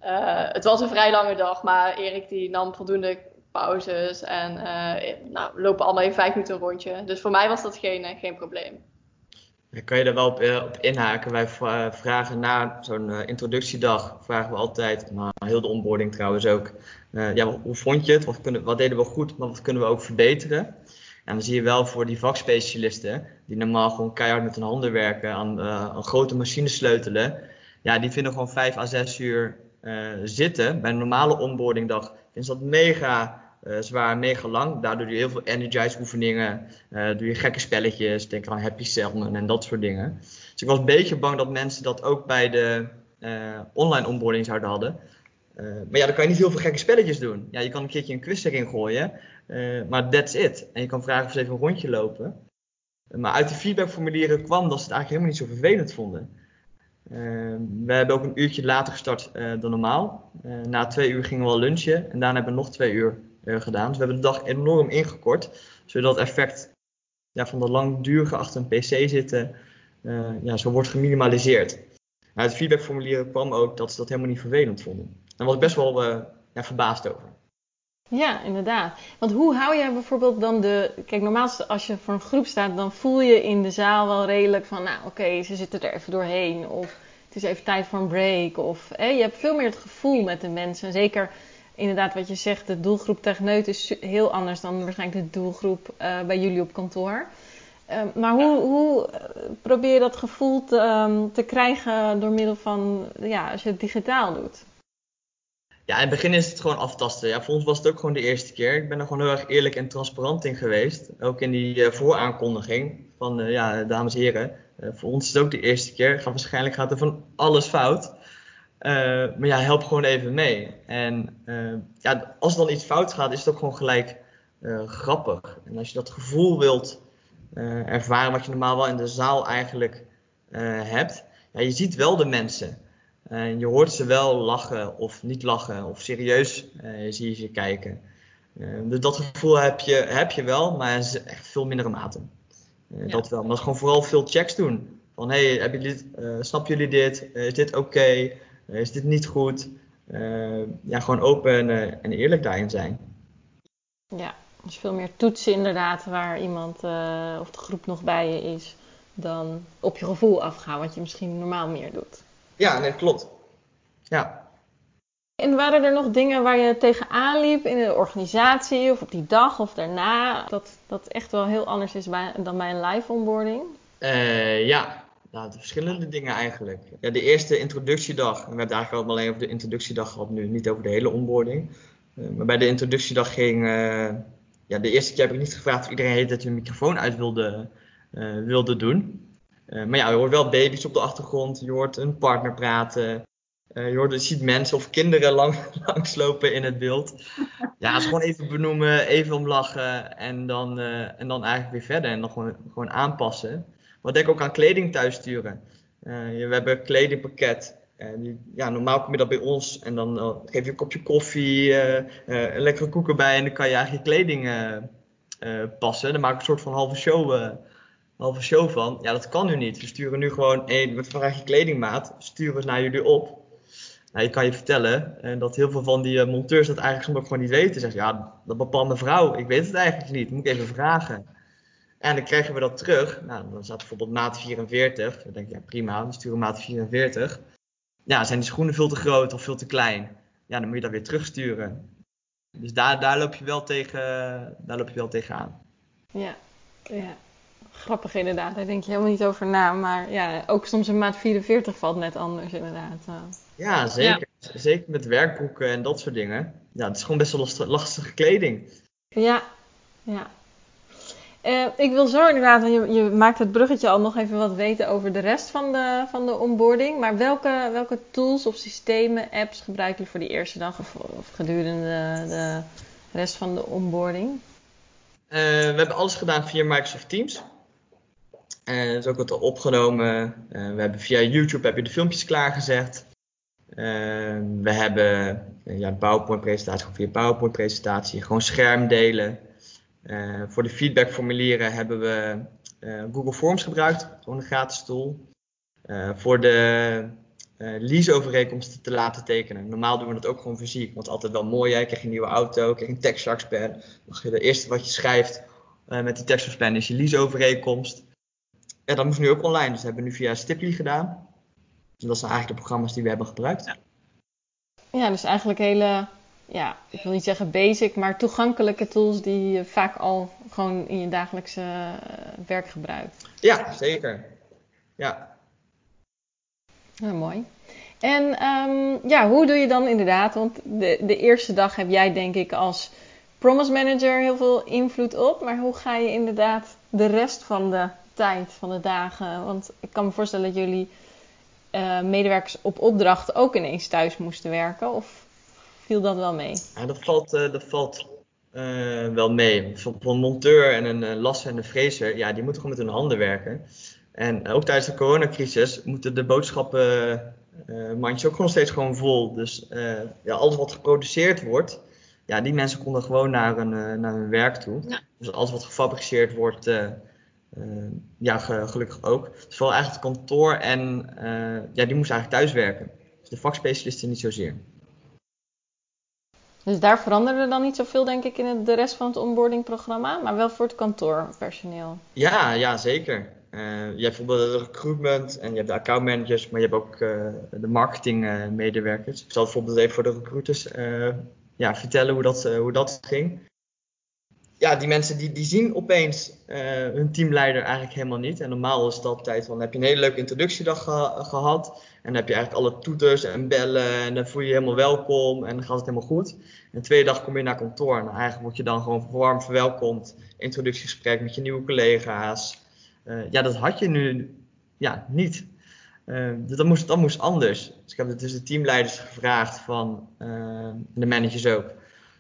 Uh, het was een vrij lange dag, maar Erik die nam voldoende pauzes en uh, nou, lopen allemaal in vijf minuten een rondje. Dus voor mij was dat geen, eh, geen probleem. Kan je er wel op, uh, op inhaken. Wij vragen na zo'n introductiedag, vragen we altijd, maar heel de onboarding trouwens ook. ja, hoe vond je het? Wat, kunnen, wat deden we goed, maar wat kunnen we ook verbeteren? En dan zie je wel voor die vakspecialisten, die normaal gewoon keihard met hun handen werken, aan, aan grote machines sleutelen. Ja, die vinden gewoon vijf à zes uur zitten bij een normale onboardingdag. Ze dat mega ze waren mega lang. Daardoor doe je heel veel energize oefeningen. doe je gekke spelletjes. Denk aan Happy Salmon en dat soort dingen. Dus ik was een beetje bang dat mensen dat ook bij de online onboarding zouden hadden. maar ja, dan kan je niet heel veel gekke spelletjes doen. Ja, je kan een keertje een quiz erin gooien. maar that's it. En je kan vragen of ze even een rondje lopen. Maar uit de feedbackformulieren kwam dat ze het eigenlijk helemaal niet zo vervelend vonden. Ehm, we hebben ook een uurtje later gestart uh, dan normaal. Uh, na twee uur gingen we al lunchen en daarna hebben we nog twee uur gedaan. Dus we hebben de dag enorm ingekort, zodat het effect van dat langdurige achter een pc zitten ja, zo wordt geminimaliseerd. Uit de feedbackformulieren kwam ook dat ze dat helemaal niet vervelend vonden. Daar was ik best wel ja, verbaasd over. Ja, inderdaad. Want hoe hou jij bijvoorbeeld dan de. Kijk, normaal als je voor een groep staat, dan voel je in de zaal wel redelijk van, nou oké, ze zitten er even doorheen. Of het is even tijd voor een break. Of hè, je hebt veel meer het gevoel met de mensen. Zeker inderdaad wat je zegt, de doelgroep techneut is heel anders dan waarschijnlijk de doelgroep uh, bij jullie op kantoor. Uh, maar hoe, hoe eh, probeer je dat gevoel te, um, te krijgen door middel van, ja, als je het digitaal doet? Ja, in het begin is het gewoon aftasten. Ja, voor ons was het ook gewoon de eerste keer. Ik ben er gewoon heel erg eerlijk en transparant in geweest. Ook in die uh, vooraankondiging van, uh, ja, dames en heren. Uh, voor ons is het ook de eerste keer. Gaat, waarschijnlijk gaat er van alles fout. maar ja, help gewoon even mee. En ja, als dan iets fout gaat, is het ook gewoon gelijk grappig. En als je dat gevoel wilt ervaren, wat je normaal wel in de zaal eigenlijk hebt. Ja, je ziet wel de mensen. En je hoort ze wel lachen of niet lachen of serieus zie je ze kijken. Uh, dus dat gevoel heb je, heb je wel, maar is echt veel mindere mate. Ja. Dat wel. Maar dat is gewoon vooral veel checks doen. Van hey, heb je dit, snappen jullie dit? is dit oké? is dit niet goed? ja, gewoon open en, en, eerlijk daarin zijn. Ja, dus veel meer toetsen inderdaad waar iemand of de groep nog bij je is. Dan op je gevoel afgaan, wat je misschien normaal meer doet. Ja, nee, klopt. Ja. En waren er nog dingen waar je tegenaan liep in de organisatie of op die dag of daarna? Dat dat echt wel heel anders is bij, dan bij een live onboarding? Uh, ja, nou, verschillende dingen eigenlijk. Ja, de eerste introductiedag, we hebben het eigenlijk al alleen over de introductiedag gehad nu, niet over de hele onboarding. Uh, maar bij de introductiedag ging, uh, ja, de eerste keer heb ik niet gevraagd of iedereen heet dat je een microfoon uit wilde, wilde doen. Uh, maar ja, je hoort wel baby's op de achtergrond, je hoort een partner praten. Uh, je, hoort, je ziet mensen of kinderen lang, langslopen in het beeld. Ja, ze gewoon even benoemen, even om lachen en dan, uh, en dan eigenlijk weer verder en dan gewoon, gewoon aanpassen. Wat denk ook aan kleding thuis sturen. we hebben een kledingpakket. Die, ja, normaal kom je dat bij ons en dan geef je een kopje koffie, een lekkere koek erbij en dan kan je eigenlijk je kleding passen. Dan maak ik een soort van halve show halve show van. Ja, dat kan nu niet. We sturen nu gewoon één, wat vraag je kledingmaat, sturen we naar jullie op. Nou, je kan je vertellen en dat heel veel van die uh, monteurs dat eigenlijk soms ook gewoon niet weten. Zeggen, ja, dat bepaalt mijn vrouw. Ik weet het eigenlijk niet. Moet ik even vragen. En dan krijgen we dat terug. Nou, dan staat bijvoorbeeld maat 44. Dan denk je, ja prima, we sturen maat 44. Ja, zijn die schoenen veel te groot of veel te klein? Ja, dan moet je dat weer terugsturen. Dus daar, daar loop je wel tegen, daar loop je wel tegenaan. Ja, ja. Grappig inderdaad, daar denk je helemaal niet over na. Maar ja, ook soms een maat 44 valt net anders inderdaad. Ja, zeker. Zeker met werkboeken en dat soort dingen. Ja, het is gewoon best wel lastige kleding. Ja, ja. Uh, ik wil zo inderdaad, je, je maakt het bruggetje al nog even wat weten over de rest van de, van de onboarding. Maar welke, welke tools of systemen, apps gebruiken jullie voor die eerste dag of, of gedurende de, de rest van de onboarding? Uh, we hebben alles gedaan via Microsoft Teams. En dat is ook wat opgenomen. Uh, we hebben via YouTube heb je de filmpjes klaargezet. Uh, we hebben uh, ja, PowerPoint-presentatie, via PowerPoint-presentatie, gewoon scherm delen. voor de feedbackformulieren hebben we Google Forms gebruikt, gewoon een gratis tool. voor de leaseovereenkomsten te laten tekenen. Normaal doen we dat ook gewoon fysiek, want altijd wel mooi. Hè? Krijg je een nieuwe auto, krijg je een TechSharks pen. Mag je de eerste wat je schrijft met die TechSharks pen is je leaseovereenkomst ja, dat moest nu ook online. Dus dat hebben we nu via Stiply gedaan. Dus dat zijn eigenlijk de programma's die we hebben gebruikt. Ja, ja dus eigenlijk hele, ja, ik wil niet zeggen basic, maar toegankelijke tools die je vaak al gewoon in je dagelijkse eh, werk gebruikt. Ja, zeker. Ja. Ja, mooi. En um, ja, hoe doe je dan inderdaad? Want de, de eerste dag heb jij denk ik als Promise Manager heel veel invloed op. Maar hoe ga je inderdaad de rest van de tijd, van de dagen? Want ik kan me voorstellen dat jullie uh, medewerkers op opdracht ook ineens thuis moesten werken. Of viel dat wel mee? Ja, dat valt, uh, dat valt uh, wel mee. Bijvoorbeeld een monteur en een lasser en een freezer, ja, die moeten gewoon met hun handen werken. En ook tijdens de coronacrisis moeten de boodschappen mandjes ook gewoon steeds gewoon vol. Dus ja, alles wat geproduceerd wordt, ja, die mensen konden gewoon naar hun, naar hun werk toe. Ja. Dus alles wat gefabriceerd wordt, ja, gelukkig ook. Dus vooral eigenlijk het kantoor en ja, die moesten eigenlijk thuis werken. Dus de vakspecialisten niet zozeer. Dus daar veranderde dan niet zoveel, denk ik, in de rest van het onboardingprogramma, maar wel voor het kantoorpersoneel. Ja, ja zeker. Uh, je hebt bijvoorbeeld de recruitment en je hebt de accountmanagers, maar je hebt ook uh, de marketingmedewerkers. Uh, ik zal bijvoorbeeld even voor de recruiters ja, vertellen hoe dat, hoe dat ging. Ja, die mensen die, die zien opeens hun teamleider eigenlijk helemaal niet. En normaal is dat tijd van, heb je een hele leuke introductiedag gehad. En dan heb je eigenlijk alle toeters en bellen en dan voel je je helemaal welkom en dan gaat het helemaal goed. En de tweede dag kom je naar kantoor en eigenlijk word je dan gewoon warm verwelkomd. Introductiegesprek met je nieuwe collega's. Uh, ja, dat had je nu ja, niet. Uh, dus dat moest, dat moest anders. Dus ik heb dus de teamleiders gevraagd van, uh, de managers ook,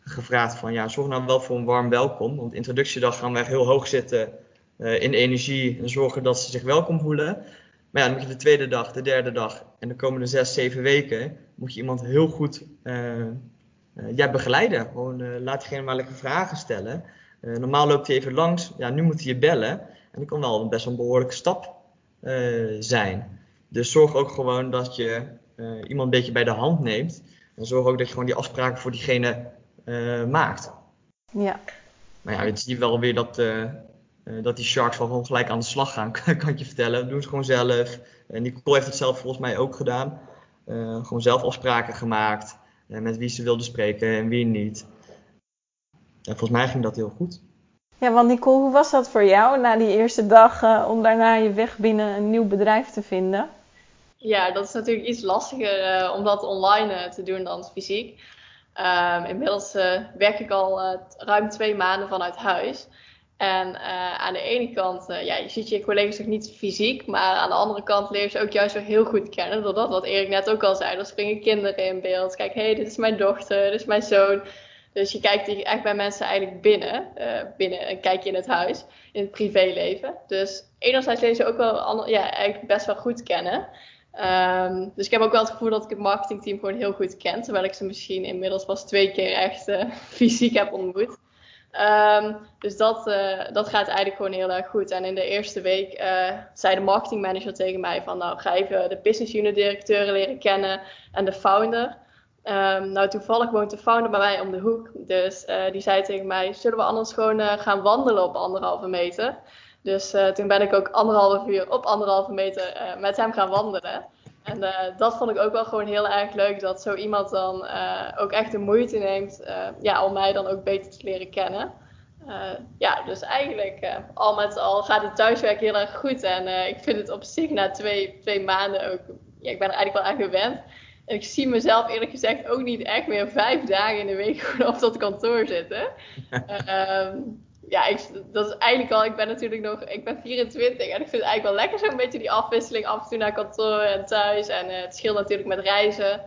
gevraagd van ja, zorg nou wel voor een warm welkom. Want introductiedag gaan we echt heel hoog zitten in energie en zorgen dat ze zich welkom voelen. Maar ja, dan moet je de tweede dag, de derde dag en de komende zes, zeven weken moet je iemand heel goed ja, begeleiden. Gewoon laat diegene maar lekker vragen stellen. normaal loopt hij even langs, ja, nu moet hij je bellen. En dat kan wel best wel een behoorlijke stap zijn. Dus zorg ook gewoon dat je iemand een beetje bij de hand neemt. En zorg ook dat je gewoon die afspraken voor diegene maakt. Ja. Maar ja, je ziet wel weer dat dat die Sharks wel gewoon gelijk aan de slag gaan, kan ik je vertellen. Dat doen ze gewoon zelf. En Nicole heeft het zelf volgens mij ook gedaan. Gewoon zelf afspraken gemaakt. Met wie ze wilde spreken en wie niet. En volgens mij ging dat heel goed. Ja, want Nicole, hoe was dat voor jou na die eerste dag om daarna je weg binnen een nieuw bedrijf te vinden? Ja, dat is natuurlijk iets lastiger om dat online te doen dan fysiek. Um, inmiddels werk ik al ruim twee maanden vanuit huis. En aan de ene kant, ja, je ziet je collega's nog niet fysiek, maar aan de andere kant leer je ze ook juist weer heel goed kennen. Doordat wat Erik net ook al zei, er springen kinderen in beeld. Kijk, hé, hey, dit is mijn dochter, dit is mijn zoon. Dus je kijkt echt bij mensen eigenlijk binnen, uh, binnen en kijk je in het huis, in het privéleven. Dus enerzijds leer je ook wel ja, eigenlijk best wel goed kennen. Um, dus ik heb ook wel het gevoel dat ik het marketingteam gewoon heel goed ken. Terwijl ik ze misschien inmiddels pas twee keer echt fysiek heb ontmoet. Um, dus dat, uh, dat gaat eigenlijk gewoon heel erg goed. En in de eerste week zei de marketingmanager tegen mij van nou ga even de business unit directeuren leren kennen en de founder. Um, nou toevallig woont de founder bij mij om de hoek. Dus uh, die zei tegen mij zullen we anders gewoon gaan wandelen op anderhalve meter. Dus toen ben ik ook anderhalve uur op anderhalve meter met hem gaan wandelen. En dat vond ik ook wel gewoon heel erg leuk. Dat zo iemand dan ook echt de moeite neemt ja, om mij dan ook beter te leren kennen. ja, dus eigenlijk al met al gaat het thuiswerk heel erg goed. En ik vind het op zich na twee, twee maanden ook... Ja, ik ben er eigenlijk wel aan gewend. En ik zie mezelf eerlijk gezegd ook niet echt meer vijf dagen in de week op dat kantoor zitten. Ehm, ja, ik, dat is eigenlijk al, ik ben natuurlijk nog, ik ben 24 en ik vind het eigenlijk wel lekker zo'n beetje die afwisseling af en toe naar kantoor en thuis. En uh, het scheelt natuurlijk met reizen.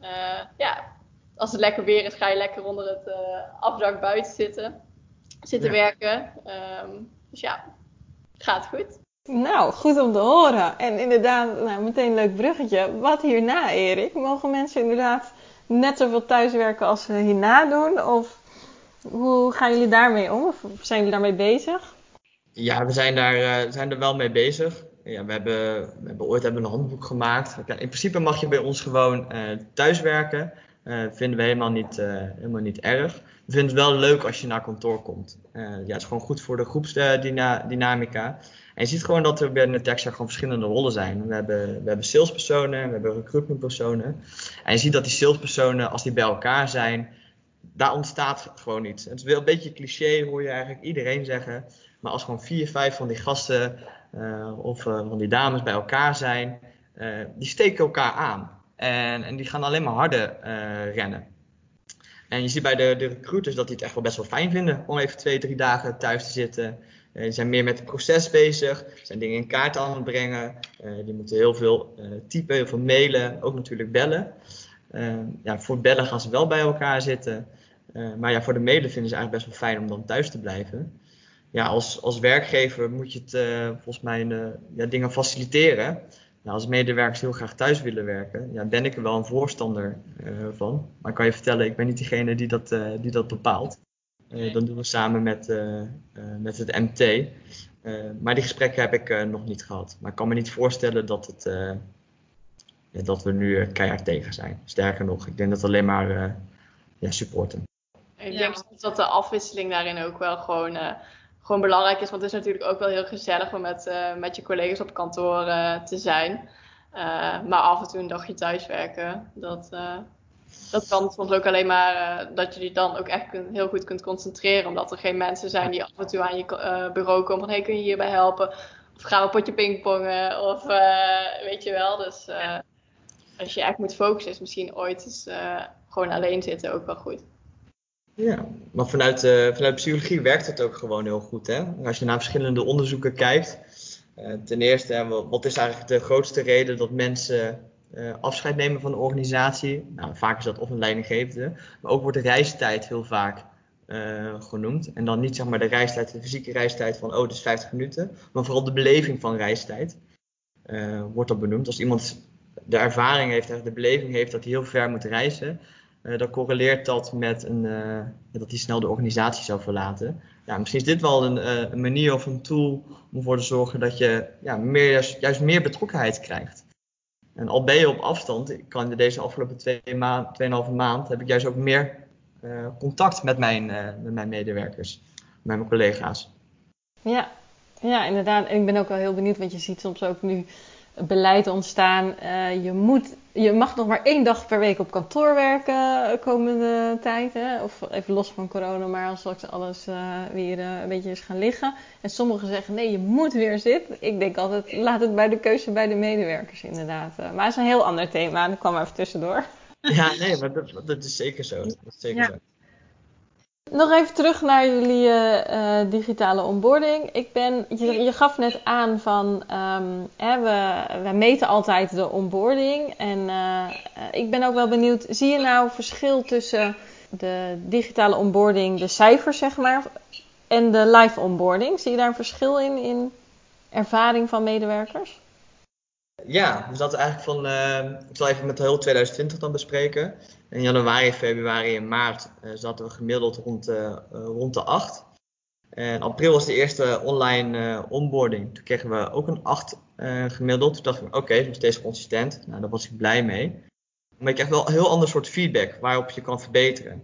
Uh, ja, als het lekker weer is, ga je lekker onder het uh, afdak buiten zitten, zitten ja. werken. Um, dus ja, gaat goed. Nou, goed om te horen. En inderdaad, nou, meteen een leuk bruggetje. Wat hierna, Erik? Mogen mensen inderdaad net zoveel thuiswerken als ze hierna doen? Of hoe gaan jullie daarmee om? Of zijn jullie daarmee bezig? Ja, we zijn, daar, uh, zijn er wel mee bezig. Ja, we, hebben, we hebben ooit hebben een handboek gemaakt. In principe mag je bij ons gewoon uh, thuiswerken. Uh, vinden we helemaal niet, helemaal niet erg. We vinden het wel leuk als je naar kantoor komt. ja, het is gewoon goed voor de groepsdynamica. En je ziet gewoon dat er binnen Texas gewoon verschillende rollen zijn. We hebben, we hebben salespersonen, we hebben recruitmentpersonen. En je ziet dat die salespersonen, als die bij elkaar zijn, daar ontstaat gewoon iets. Het is wel een beetje cliché, hoor je eigenlijk iedereen zeggen. Maar als gewoon vier, vijf van die gasten uh, of uh, van die dames bij elkaar zijn, uh, die steken elkaar aan. En, en die gaan alleen maar harder rennen. En je ziet bij de, de recruiters dat die het echt wel best wel fijn vinden om even twee, drie dagen thuis te zitten. Uh, die zijn meer met het proces bezig, zijn dingen in kaart aan het brengen. Uh, die moeten heel veel uh, typen, heel veel mailen, ook natuurlijk bellen. ja, voor bellen gaan ze wel bij elkaar zitten. maar ja, voor de mailen vinden ze eigenlijk best wel fijn om dan thuis te blijven. Ja, als, als werkgever moet je het volgens mij ja, dingen faciliteren. Nou, als medewerkers heel graag thuis willen werken, ja, ben ik er wel een voorstander van. Maar ik kan je vertellen, ik ben niet degene die dat, die dat bepaalt. Uh, dan doen we samen met, met het MT. maar die gesprekken heb ik nog niet gehad. Maar ik kan me niet voorstellen dat, het, ja, dat we nu keihard tegen zijn. Sterker nog, ik denk dat alleen maar ja, supporten. Ik denk ja. dat de afwisseling daarin ook wel gewoon gewoon belangrijk is. Want het is natuurlijk ook wel heel gezellig om met, uh, met je collega's op kantoor uh, te zijn. Uh, maar af en toe een dagje thuiswerken, dat, dat kan soms ook alleen maar dat je je dan ook echt kun, heel goed kunt concentreren. Omdat er geen mensen zijn die af en toe aan je bureau komen van hey, kun je hierbij helpen? Of gaan we een potje pingpongen? Of weet je wel. Dus als je echt moet focussen is misschien ooit eens gewoon alleen zitten ook wel goed. Ja, maar vanuit, vanuit psychologie werkt het ook gewoon heel goed. Hè? Als je naar verschillende onderzoeken kijkt. Ten eerste, wat is eigenlijk de grootste reden dat mensen uh, afscheid nemen van een organisatie? Nou, vaak is dat of een leidinggevende. Maar ook wordt de reistijd heel vaak genoemd. En dan niet zeg maar de reistijd, de fysieke reistijd van, oh, het is 50 minuten. Maar vooral de beleving van reistijd wordt dat benoemd. Als iemand de ervaring heeft, de beleving heeft dat hij heel ver moet reizen dan correleert dat met een, dat hij snel de organisatie zou verlaten. Ja, misschien is dit wel een, manier of een tool om ervoor te zorgen dat je ja, meer, juist meer betrokkenheid krijgt. En al ben je op afstand, ik kan deze afgelopen twee maand, tweeënhalve maand, heb ik juist ook meer contact met mijn, met mijn medewerkers, met mijn collega's. Ja, ja, inderdaad. En ik ben ook wel heel benieuwd, want je ziet soms ook nu beleid ontstaan. Uh, je, moet, je mag nog maar één dag per week op kantoor werken de komende tijd. Hè? Of even los van corona, maar als straks alles uh, weer uh, een beetje is gaan liggen. En sommigen zeggen nee, je moet weer zitten. Ik denk altijd, laat het bij de keuze bij de medewerkers inderdaad. maar het is een heel ander thema, dat kwam even tussendoor. Ja, nee, maar dat, dat is zeker zo. Dat is zeker ja. zo. Nog even terug naar jullie uh, digitale onboarding. Ik ben, je, gaf net aan van um, hè, we, we, meten altijd de onboarding. En uh, ik ben ook wel benieuwd, zie je nou verschil tussen de digitale onboarding, de cijfers zeg maar, en de live onboarding? Zie je daar een verschil in, in ervaring van medewerkers? Ja, dus dat is eigenlijk van, ik zal even met heel 2020 dan bespreken. In januari, februari en maart uh, zaten we gemiddeld rond, uh, rond de 8. En april was de eerste online onboarding. Toen kregen we ook een 8 gemiddeld. Toen dachten we, oké, okay, nog steeds consistent. Nou, daar was ik blij mee. Maar je krijgt wel een heel ander soort feedback waarop je kan verbeteren.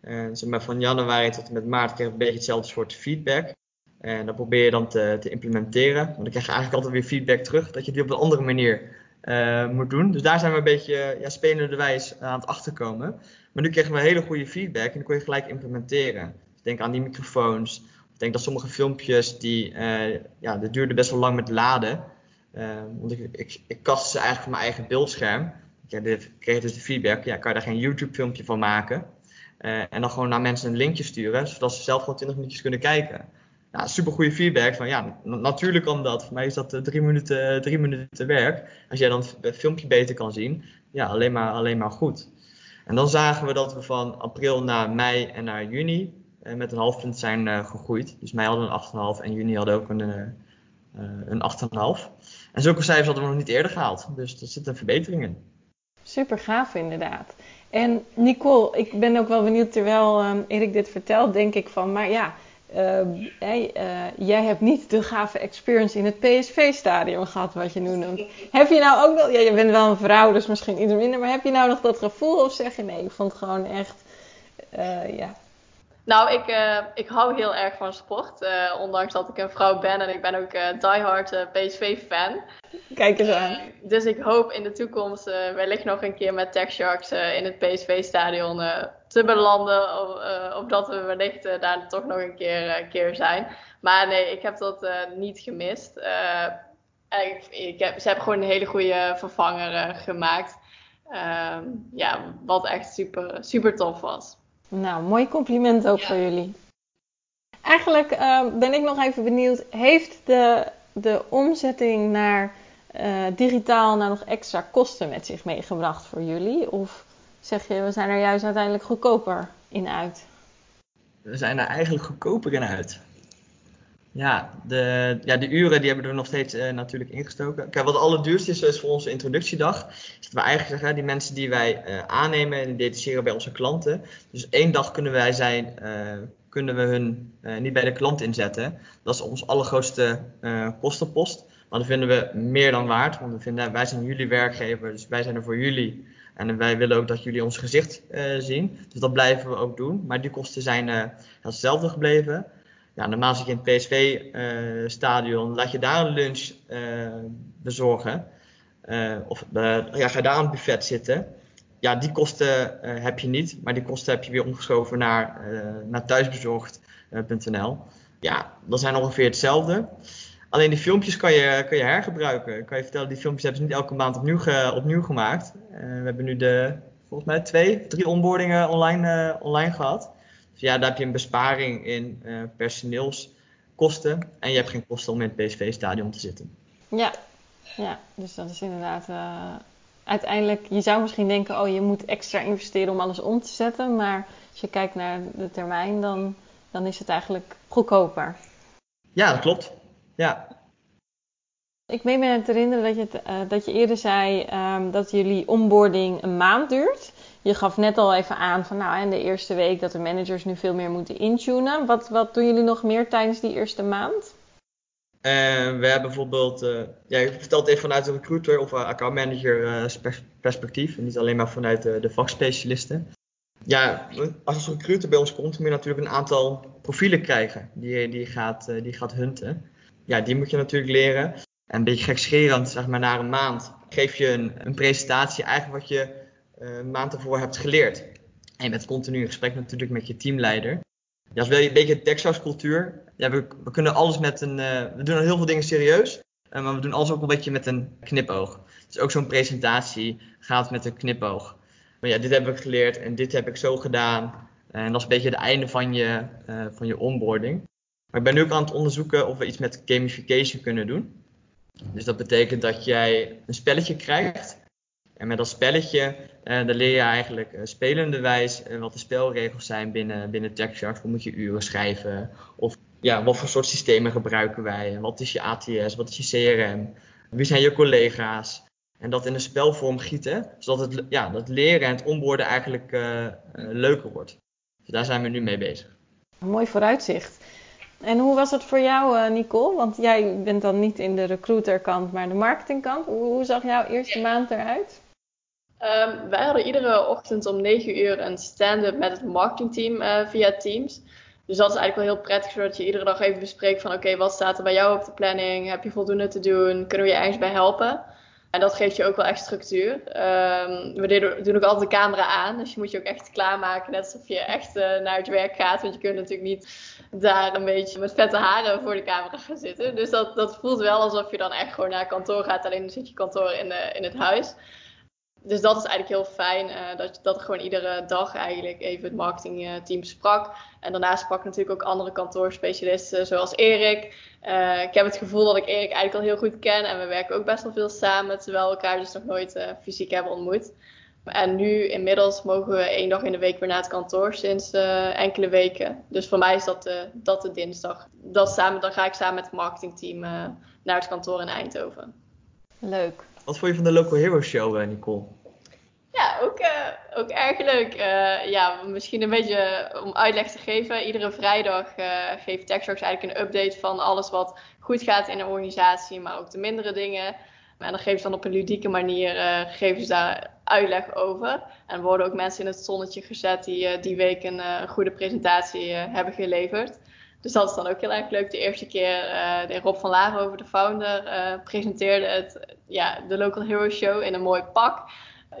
En zeg maar, van januari tot en met maart kreeg ik een beetje hetzelfde soort feedback. En dat probeer je dan te, te implementeren. Want dan krijg je eigenlijk altijd weer feedback terug dat je die op een andere manier uh, moet doen. Dus daar zijn we een beetje ja, spelende wijs aan het achterkomen. Maar nu kregen we hele goede feedback en dan kon je gelijk implementeren. Dus denk aan die microfoons. Ik denk dat sommige filmpjes, die, uh, ja, dat duurde best wel lang met laden. Uh, want ik, ik, ik ze eigenlijk van mijn eigen beeldscherm. Ik kreeg dus de feedback, ja, kan je daar geen YouTube filmpje van maken? en dan gewoon naar mensen een linkje sturen, zodat ze zelf gewoon 20 minuutjes kunnen kijken super goede feedback. Van ja, natuurlijk kan dat. Voor mij is dat eh, drie minuten, drie minuten werk. Als jij dan het filmpje beter kan zien, ja, alleen maar, alleen maar goed. En dan zagen we dat we van april naar mei en naar juni eh, met een half punt zijn uh, gegroeid. Dus mei hadden een 8,5 en juni hadden ook een, uh, een 8,5. En zulke cijfers hadden we nog niet eerder gehaald. Dus er zit een verbetering in. Super gaaf inderdaad. En Nicole, ik ben ook wel benieuwd terwijl um, Erik dit vertelt, denk ik van, maar ja, uh, hey, uh, jij hebt niet de gave experience in het PSV-stadion gehad, wat je nu noemt. Heb je nou ook wel, ja, je bent wel een vrouw, dus misschien iets minder, maar heb je nou nog dat gevoel of zeg je nee, ik vond het gewoon echt, uh, ja. Nou, ik, ik hou heel erg van sport, ondanks dat ik een vrouw ben en ik ben ook diehard PSV-fan. Kijk eens aan. dus ik hoop in de toekomst wellicht nog een keer met Tech Sharks in het PSV-stadion te belanden. Uh, opdat we wellicht uh, daar toch nog een keer, uh, keer zijn. Maar nee, ik heb dat niet gemist. Ik, ik heb, ze hebben gewoon een hele goede vervanger gemaakt. Ehm, ja, wat echt super, super tof was. Nou, mooi compliment ook voor jullie. Eigenlijk ehm, ben ik nog even benieuwd, heeft de, de omzetting naar uh, digitaal nou nog extra kosten met zich meegebracht voor jullie? Of zeg je, we zijn er juist uiteindelijk goedkoper in uit? We zijn er eigenlijk goedkoper in uit. Ja, de, ja, de uren die hebben we nog steeds uh, natuurlijk ingestoken. Kijk, wat het allerduurste is, voor onze introductiedag, is dat we eigenlijk zeggen, die mensen die wij uh, aannemen en detacheren bij onze klanten. Dus één dag kunnen wij zijn, uh, kunnen we hun niet bij de klant inzetten. Dat is ons allergrootste kostenpost. Maar dat vinden we meer dan waard, want we vinden, wij zijn jullie werkgever, dus wij zijn er voor jullie. En wij willen ook dat jullie ons gezicht zien. Dus dat blijven we ook doen. Maar die kosten zijn hetzelfde gebleven ja, normaal zit je in het PSV-stadion, laat je daar een lunch bezorgen. Of ja, ga daar aan het buffet zitten. Ja, die kosten heb je niet, maar die kosten heb je weer omgeschoven naar, naar thuisbezorgd.nl. ja, dat zijn ongeveer hetzelfde. Alleen die filmpjes kan je, kan je hergebruiken. Ik kan je vertellen, die filmpjes hebben ze niet elke maand opnieuw, ge, opnieuw gemaakt. we hebben nu de, volgens mij twee, drie onboardingen online, online gehad. Dus ja, daar heb je een besparing in uh, personeelskosten. En je hebt geen kosten om in het PSV-stadion te zitten. Ja. ja, dus dat is inderdaad. Uh, uiteindelijk, je zou misschien denken: oh, je moet extra investeren om alles om te zetten. Maar als je kijkt naar de termijn, dan, dan is het eigenlijk goedkoper. Ja, dat klopt. Ja. Ik meen me te herinneren dat je, uh, dat je eerder zei um, dat jullie onboarding een maand duurt. Je gaf net al even aan van nou, in de eerste week dat de managers nu veel meer moeten intunen. Wat, wat doen jullie nog meer tijdens die eerste maand? Uh, we hebben bijvoorbeeld, uh, ja, je vertelt even vanuit een recruiter of accountmanager perspectief. En niet alleen maar vanuit de vakspecialisten. Ja, als een recruiter bij ons komt, moet je natuurlijk een aantal profielen krijgen die, die, gaat, die gaat hunten. Ja, die moet je natuurlijk leren. En een beetje gekscherend, zeg maar, na een maand geef je een, een presentatie eigenlijk wat je uh, maand ervoor hebt geleerd. En je continu in gesprek natuurlijk met je teamleider. Ja, als wil je een beetje Texas cultuur. Ja, we, kunnen alles met een. Uh, we doen heel veel dingen serieus. Uh, maar we doen alles ook een beetje met een knipoog. Dus ook zo'n presentatie gaat met een knipoog. Maar ja, dit heb ik geleerd en dit heb ik zo gedaan. En dat is een beetje het einde van je, van je onboarding. Maar ik ben nu ook aan het onderzoeken of we iets met gamification kunnen doen. Dus dat betekent dat jij een spelletje krijgt. En met dat spelletje, uh, leer je eigenlijk uh, spelende wijs uh, wat de spelregels zijn binnen, binnen TechShark. Hoe moet je uren schrijven? Of ja, wat voor soort systemen gebruiken wij? Wat is je ATS? Wat is je CRM? Wie zijn je collega's? En dat in een spelvorm gieten, zodat het, ja, dat leren en het onboorden eigenlijk leuker wordt. Dus daar zijn we nu mee bezig. Een mooi vooruitzicht. En hoe was het voor jou, Nicole? Want jij bent dan niet in de recruiterkant, maar de marketingkant. Hoe, hoe zag jouw eerste maand eruit? Um, wij hadden iedere ochtend om 9 uur een stand-up met het marketingteam uh, via Teams. Dus dat is eigenlijk wel heel prettig, zodat je iedere dag even bespreekt van oké, wat staat er bij jou op de planning? Heb je voldoende te doen? Kunnen we je ergens bij helpen? En dat geeft je ook wel echt structuur. Um, we doen ook altijd de camera aan, dus je moet je ook echt klaarmaken, net alsof je echt uh, naar het werk gaat. Want je kunt natuurlijk niet daar een beetje met vette haren voor de camera gaan zitten. Dus dat, dat voelt wel alsof je dan echt gewoon naar kantoor gaat, alleen dan zit je kantoor in, de, in het huis dus dat is eigenlijk heel fijn. Uh, dat, dat gewoon iedere dag eigenlijk even het marketingteam sprak. En daarnaast sprak natuurlijk ook andere kantoorspecialisten zoals Erik. Uh, ik heb het gevoel dat ik Erik eigenlijk al heel goed ken. En we werken ook best wel veel samen. Terwijl we elkaar dus nog nooit uh, fysiek hebben ontmoet. En nu inmiddels mogen we één dag in de week weer naar het kantoor sinds enkele weken. Dus voor mij is dat, dat de dinsdag. Dat samen, dan ga ik samen met het marketingteam naar het kantoor in Eindhoven. Leuk. Wat vond je van de Local Hero Show, Nicole? Ja, ook, uh, ook erg leuk. Uh, ja, misschien een beetje om uitleg te geven. Iedere vrijdag uh, geeft TechSharks eigenlijk een update van alles wat goed gaat in de organisatie, maar ook de mindere dingen. En dan geven ze dan op een ludieke manier geven ze daar uitleg over. En worden ook mensen in het zonnetje gezet die die week een, goede presentatie hebben geleverd. Dus dat is dan ook heel erg leuk. De eerste keer de Rob van Laarhoven, de founder, presenteerde het, ja, de Local Hero Show in een mooi pak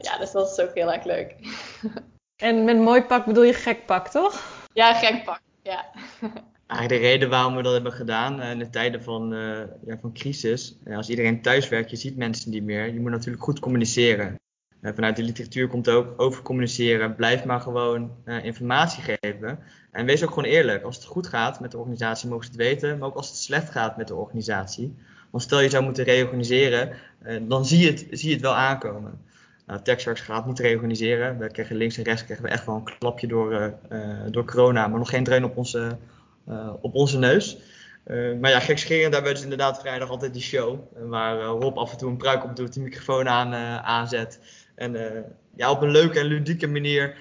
ja, dus dat is ook heel erg leuk. En met mooi pak bedoel je gek pak, toch? Ja, gek pak, ja. Eigenlijk de reden waarom we dat hebben gedaan uh, in de tijden van, uh, ja, van crisis. als iedereen thuis werkt, je ziet mensen niet meer. Je moet natuurlijk goed communiceren. vanuit de literatuur komt ook over communiceren. Blijf maar gewoon informatie geven. En wees ook gewoon eerlijk. Als het goed gaat met de organisatie, mogen ze het weten. Maar ook als het slecht gaat met de organisatie. Want stel je zou moeten reorganiseren, dan zie je, het, zie je het wel aankomen. Nou, gaat niet reorganiseren. We krijgen links en rechts krijgen we echt wel een klapje door, door corona. Maar nog geen dreun op onze, op onze neus. Maar ja, gekscherend hebben we dus inderdaad vrijdag altijd die show. waar Rob af en toe een pruik op doet, de microfoon aan, aanzet. En ja, op een leuke en ludieke manier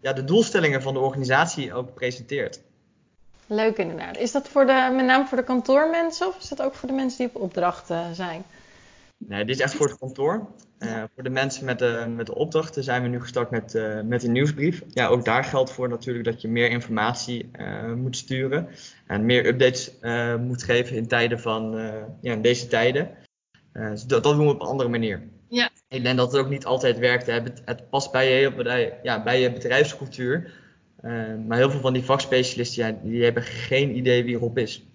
ja, de doelstellingen van de organisatie ook presenteert. Leuk inderdaad. Is dat voor de, met name voor de kantoormensen of is dat ook voor de mensen die op opdracht zijn? Nee, dit is echt voor het kantoor. Uh, voor de mensen met de, met de opdrachten zijn we nu gestart met, uh, met een nieuwsbrief. Ja, ook daar geldt voor natuurlijk dat je meer informatie uh, moet sturen. En meer updates moet geven in tijden van ja, in deze tijden. Dus dat, dat, doen we op een andere manier. Ja. Ik denk dat het ook niet altijd werkt. Hè. Het, het past bij je, bij, ja, bij je bedrijfscultuur. maar heel veel van die vakspecialisten, ja, die hebben geen idee wie Rob is.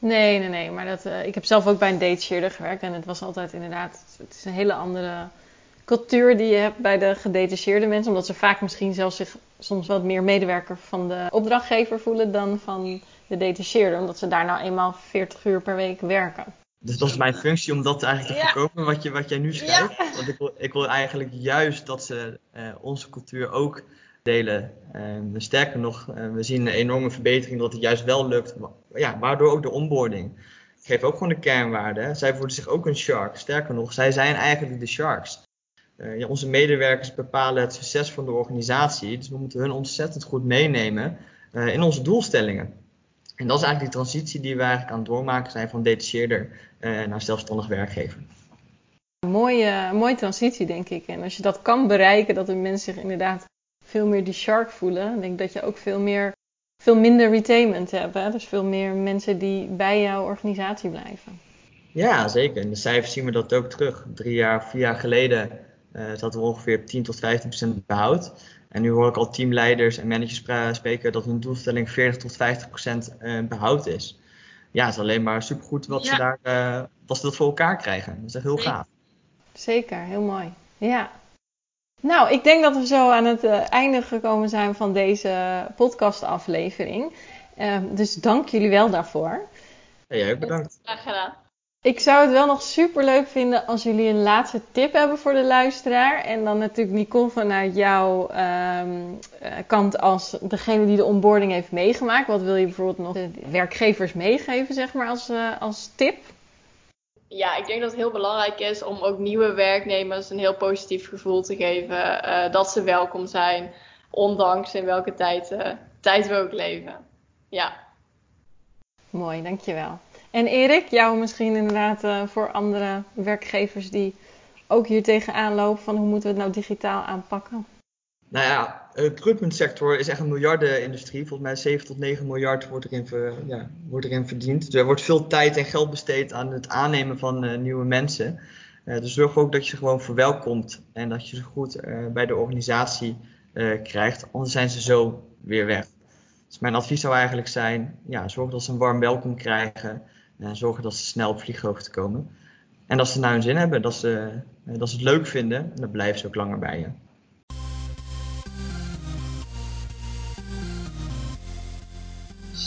Nee, nee, nee. Maar dat, uh, ik heb zelf ook bij een datacheerder gewerkt. En het was altijd inderdaad... Het is een hele andere cultuur die je hebt bij de gedetacheerde mensen. Omdat ze vaak misschien zelfs zich soms wat meer medewerker van de opdrachtgever voelen dan van de detacheerder. Omdat ze daar nou eenmaal 40 uur per week werken. Dus dat is mijn functie om dat eigenlijk te ja. voorkomen wat, je, wat jij nu schrijft. Ja. Want ik wil, ik wil eigenlijk juist dat ze uh, onze cultuur ook delen. Um, sterker nog, uh, we zien een enorme verbetering dat het juist wel lukt. Ja, waardoor ook de onboarding. Ik geef ook gewoon de kernwaarden. Zij voelen zich ook een shark. Sterker nog, zij zijn eigenlijk de sharks. Uh, ja, onze medewerkers bepalen het succes van de organisatie. Dus we moeten hun ontzettend goed meenemen uh, in onze doelstellingen. En dat is eigenlijk die transitie die we eigenlijk aan het doormaken zijn van detacheerder naar zelfstandig werkgever. Mooie, mooie transitie, denk ik. En als je dat kan bereiken, dat de mensen zich inderdaad veel meer die shark voelen. Ik denk dat je ook veel, meer, veel minder retainment hebt. Hè? Dus veel meer mensen die bij jouw organisatie blijven. Ja, zeker. In de cijfers zien we dat ook terug. Drie jaar, vier jaar geleden uh, zat er ongeveer 10 tot 15 procent behoud. En nu hoor ik al teamleiders en managers spreken dat hun doelstelling 40 tot 50 procent uh, behoud is. Ja, het is alleen maar supergoed wat, ja. ze daar, uh, wat ze dat voor elkaar krijgen. Dat is echt heel gaaf. Zeker, heel mooi. Ja. Nou, ik denk dat we zo aan het uh, einde gekomen zijn van deze podcastaflevering. Uh, dus dank jullie wel daarvoor. Ja, jij bedankt. Graag gedaan. Ik zou het wel nog super leuk vinden als jullie een laatste tip hebben voor de luisteraar. En dan natuurlijk Nicole vanuit jouw um, kant als degene die de onboarding heeft meegemaakt. Wat wil je bijvoorbeeld nog de werkgevers meegeven, zeg maar, als, uh, als tip? Ja, ik denk dat het heel belangrijk is om ook nieuwe werknemers een heel positief gevoel te geven. Uh, dat ze welkom zijn, ondanks in welke tijd, uh, tijd we ook leven. Ja. Mooi, dankjewel. En Erik, jou misschien inderdaad uh, voor andere werkgevers die ook hier tegenaan lopen van hoe moeten we het nou digitaal aanpakken? Nou ja, recruitmentsector is echt een miljardenindustrie. Volgens mij 7 tot 9 miljard wordt erin, ver, ja, wordt erin verdiend. Dus er wordt veel tijd en geld besteed aan het aannemen van uh, nieuwe mensen. Uh, dus zorg ook dat je ze gewoon verwelkomt en dat je ze goed bij de organisatie krijgt. Anders zijn ze zo weer weg. Dus mijn advies zou eigenlijk zijn, ja, zorg dat ze een warm welkom krijgen. En zorg dat ze snel op vlieghoogte komen. En dat ze naar hun zin hebben, dat ze, dat ze het leuk vinden. En dan blijven ze ook langer bij je.